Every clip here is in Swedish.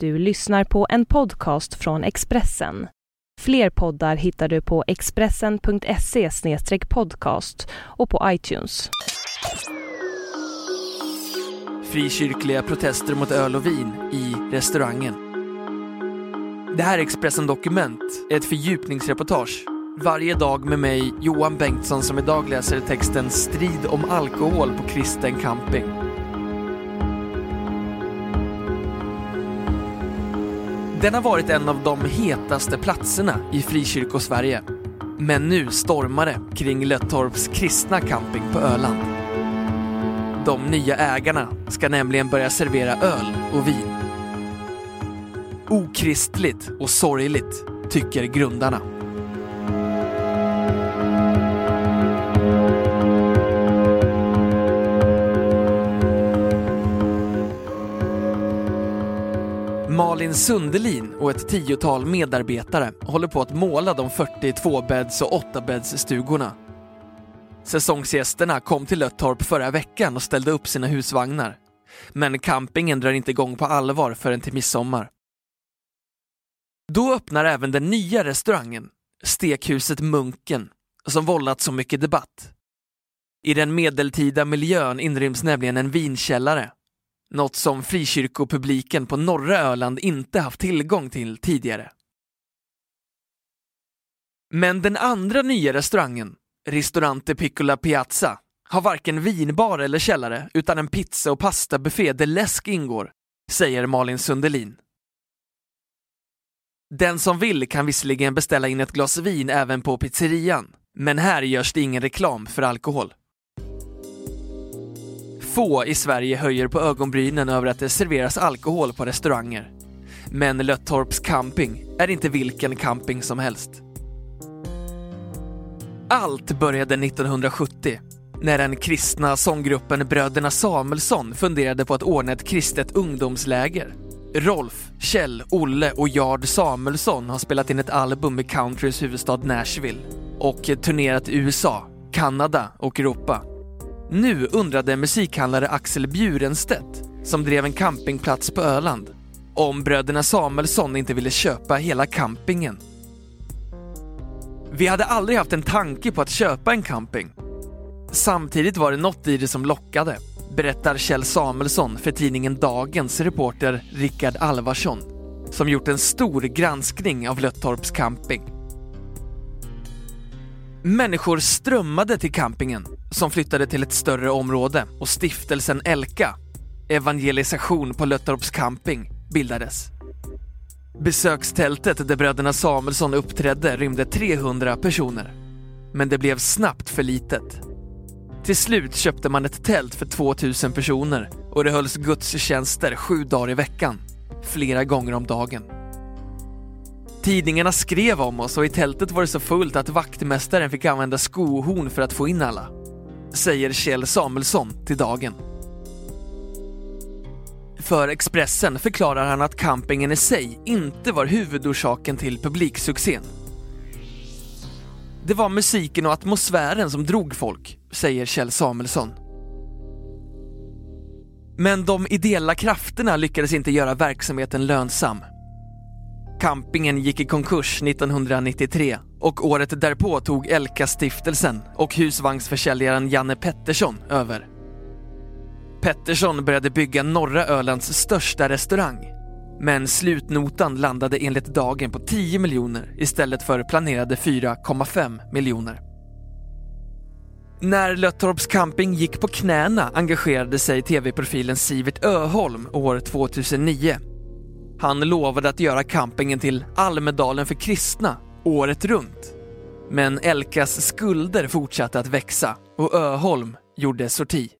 Du lyssnar på en podcast från Expressen. Fler poddar hittar du på expressen.se podcast och på iTunes. Frikyrkliga protester mot öl och vin i restaurangen. Det här är Expressen Dokument, ett fördjupningsreportage. Varje dag med mig, Johan Bengtsson, som idag läser texten Strid om alkohol på kristen camping. Den har varit en av de hetaste platserna i frikyrkosverige. Men nu stormar det kring Löttorps kristna camping på Öland. De nya ägarna ska nämligen börja servera öl och vin. Okristligt och sorgligt, tycker grundarna. Malin Sundelin och ett tiotal medarbetare håller på att måla de 42 bädds och 8-bäddsstugorna. Säsongsgästerna kom till Löttorp förra veckan och ställde upp sina husvagnar. Men campingen drar inte igång på allvar förrän till midsommar. Då öppnar även den nya restaurangen, stekhuset Munken, som vållat så mycket debatt. I den medeltida miljön inryms nämligen en vinkällare något som frikyrkopubliken på norra Öland inte haft tillgång till tidigare. Men den andra nya restaurangen, Ristorante Piccola Piazza, har varken vinbar eller källare utan en pizza och pastabuffé där läsk ingår, säger Malin Sundelin. Den som vill kan visserligen beställa in ett glas vin även på pizzerian, men här görs det ingen reklam för alkohol. Få i Sverige höjer på ögonbrynen över att det serveras alkohol på restauranger. Men Löttorps camping är inte vilken camping som helst. Allt började 1970 när den kristna sånggruppen Bröderna Samuelsson funderade på att ordna ett kristet ungdomsläger. Rolf, Kjell, Olle och Jard Samuelsson har spelat in ett album i countryns huvudstad Nashville och turnerat i USA, Kanada och Europa. Nu undrade musikhandlare Axel Bjurenstedt, som drev en campingplats på Öland, om bröderna Samuelsson inte ville köpa hela campingen. Vi hade aldrig haft en tanke på att köpa en camping. Samtidigt var det något i det som lockade, berättar Kjell Samuelsson för tidningen Dagens reporter Rickard Alvarsson, som gjort en stor granskning av Löttorps camping. Människor strömmade till campingen som flyttade till ett större område och stiftelsen Elka, Evangelisation på Löttorps camping, bildades. Besökstältet där bröderna Samuelsson uppträdde rymde 300 personer. Men det blev snabbt för litet. Till slut köpte man ett tält för 2000 personer och det hölls gudstjänster sju dagar i veckan, flera gånger om dagen. Tidningarna skrev om oss och i tältet var det så fullt att vaktmästaren fick använda skohorn för att få in alla säger Kjell Samuelsson till Dagen. För Expressen förklarar han att campingen i sig inte var huvudorsaken till publiksuccén. Det var musiken och atmosfären som drog folk, säger Kjell Samuelsson. Men de ideella krafterna lyckades inte göra verksamheten lönsam. Campingen gick i konkurs 1993 och året därpå tog Elka-stiftelsen och husvagnsförsäljaren Janne Pettersson över. Pettersson började bygga norra Ölands största restaurang. Men slutnotan landade enligt Dagen på 10 miljoner istället för planerade 4,5 miljoner. När Löttorps camping gick på knäna engagerade sig tv-profilen Sivert Öholm år 2009 han lovade att göra campingen till Almedalen för kristna året runt. Men Elkas skulder fortsatte att växa och Öholm gjorde sorti.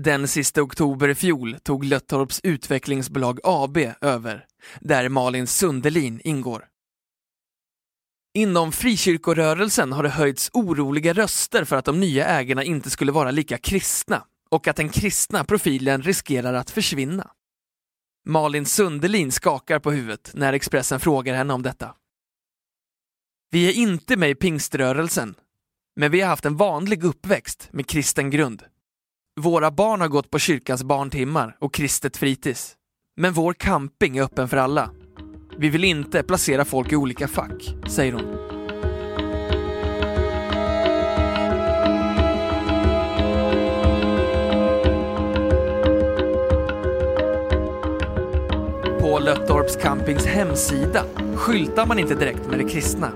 Den sista oktober i fjol tog Löttorps utvecklingsbolag AB över, där Malin Sundelin ingår. Inom frikyrkorörelsen har det höjts oroliga röster för att de nya ägarna inte skulle vara lika kristna och att den kristna profilen riskerar att försvinna. Malin Sundelin skakar på huvudet när Expressen frågar henne om detta. Vi är inte med i pingströrelsen, men vi har haft en vanlig uppväxt med kristen grund. Våra barn har gått på kyrkans barntimmar och kristet fritids. Men vår camping är öppen för alla. Vi vill inte placera folk i olika fack, säger hon. På Löttorps campings hemsida skyltar man inte direkt med det kristna.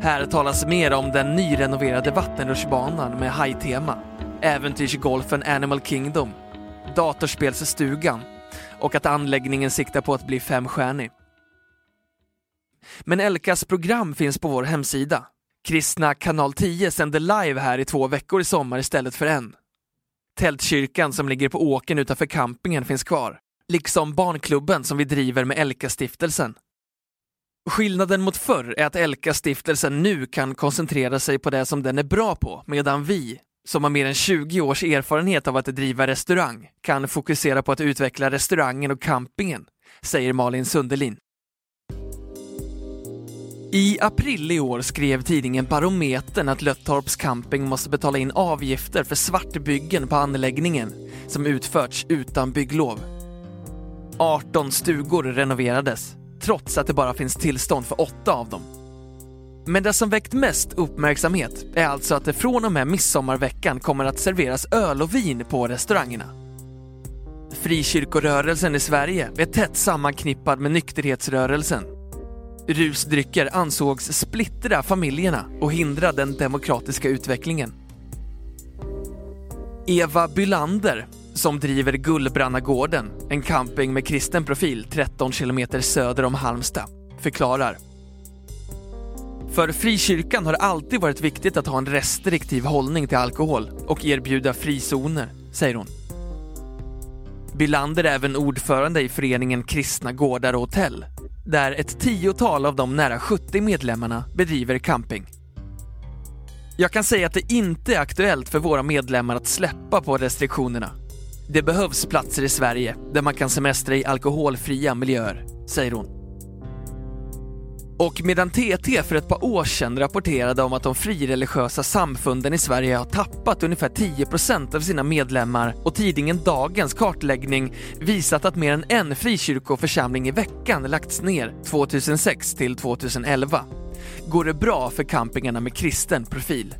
Här talas mer om den nyrenoverade vattenrutschbanan med hajtema, äventyrsgolfen Animal Kingdom, datorspelsstugan och att anläggningen siktar på att bli femstjärnig. Men Elkas program finns på vår hemsida. Kristna kanal 10 sänder live här i två veckor i sommar istället för en. Tältkyrkan som ligger på åken utanför campingen finns kvar, liksom barnklubben som vi driver med Elka-stiftelsen. Skillnaden mot förr är att Elka-stiftelsen nu kan koncentrera sig på det som den är bra på, medan vi, som har mer än 20 års erfarenhet av att driva restaurang, kan fokusera på att utveckla restaurangen och campingen, säger Malin Sundelin. I april i år skrev tidningen Barometern att Löttorps camping måste betala in avgifter för svartbyggen på anläggningen som utförts utan bygglov. 18 stugor renoverades, trots att det bara finns tillstånd för åtta av dem. Men det som väckt mest uppmärksamhet är alltså att det från och med midsommarveckan kommer att serveras öl och vin på restaurangerna. Frikyrkorörelsen i Sverige är tätt sammanknippad med nykterhetsrörelsen. Rusdrycker ansågs splittra familjerna och hindra den demokratiska utvecklingen. Eva Bylander, som driver Gullbrannagården, en camping med kristen profil 13 kilometer söder om Halmstad, förklarar för frikyrkan har det alltid varit viktigt att ha en restriktiv hållning till alkohol och erbjuda frizoner, säger hon. Bylander är även ordförande i föreningen Kristna Gårdar och Hotell, där ett tiotal av de nära 70 medlemmarna bedriver camping. Jag kan säga att det inte är aktuellt för våra medlemmar att släppa på restriktionerna. Det behövs platser i Sverige där man kan semestra i alkoholfria miljöer, säger hon. Och medan TT för ett par år sedan rapporterade om att de frireligiösa samfunden i Sverige har tappat ungefär 10% av sina medlemmar och tidningen Dagens kartläggning visat att mer än en frikyrkoförsamling i veckan lagts ner 2006 till 2011 går det bra för campingarna med kristen profil.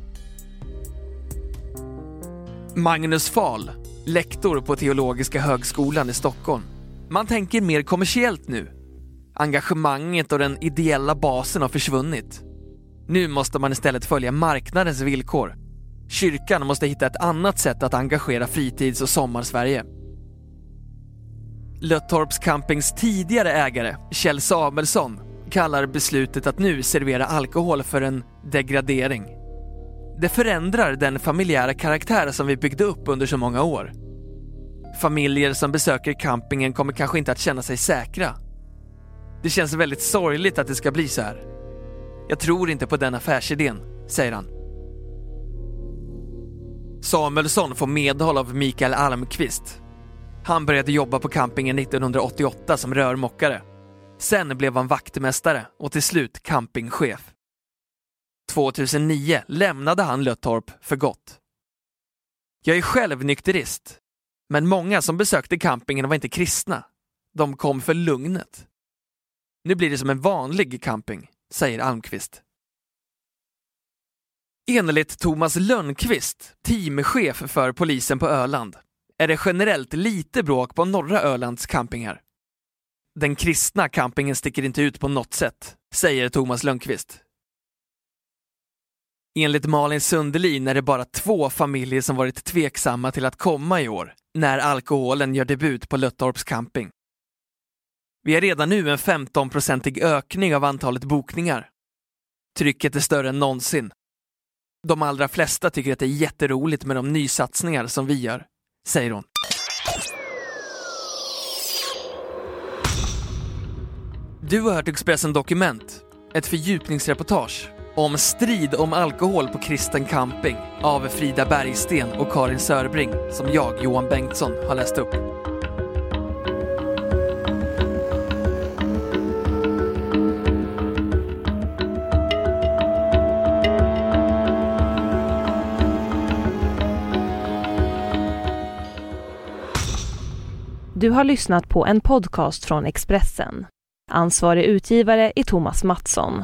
Magnus Fahl, lektor på Teologiska högskolan i Stockholm. Man tänker mer kommersiellt nu Engagemanget och den ideella basen har försvunnit. Nu måste man istället följa marknadens villkor. Kyrkan måste hitta ett annat sätt att engagera fritids och sommarsverige. Löttorps campings tidigare ägare, Kjell Samuelsson, kallar beslutet att nu servera alkohol för en degradering. Det förändrar den familjära karaktär som vi byggde upp under så många år. Familjer som besöker campingen kommer kanske inte att känna sig säkra det känns väldigt sorgligt att det ska bli så här. Jag tror inte på den affärsidén, säger han. Samuelsson får medhåll av Mikael Almqvist. Han började jobba på campingen 1988 som rörmokare. Sen blev han vaktmästare och till slut campingchef. 2009 lämnade han Löttorp för gott. Jag är själv nykterist, men många som besökte campingen var inte kristna. De kom för lugnet. Nu blir det som en vanlig camping, säger Almqvist. Enligt Thomas Lönnqvist, teamchef för polisen på Öland, är det generellt lite bråk på norra Ölands campingar. Den kristna campingen sticker inte ut på något sätt, säger Thomas Lönnqvist. Enligt Malin Sundelin är det bara två familjer som varit tveksamma till att komma i år, när alkoholen gör debut på Löttorps camping. Vi har redan nu en 15-procentig ökning av antalet bokningar. Trycket är större än någonsin. De allra flesta tycker att det är jätteroligt med de nysatsningar som vi gör, säger hon. Du har hört Expressen Dokument, ett fördjupningsreportage om strid om alkohol på kristen camping av Frida Bergsten och Karin Sörbring som jag, Johan Bengtsson, har läst upp. Du har lyssnat på en podcast från Expressen. Ansvarig utgivare är Thomas Mattsson.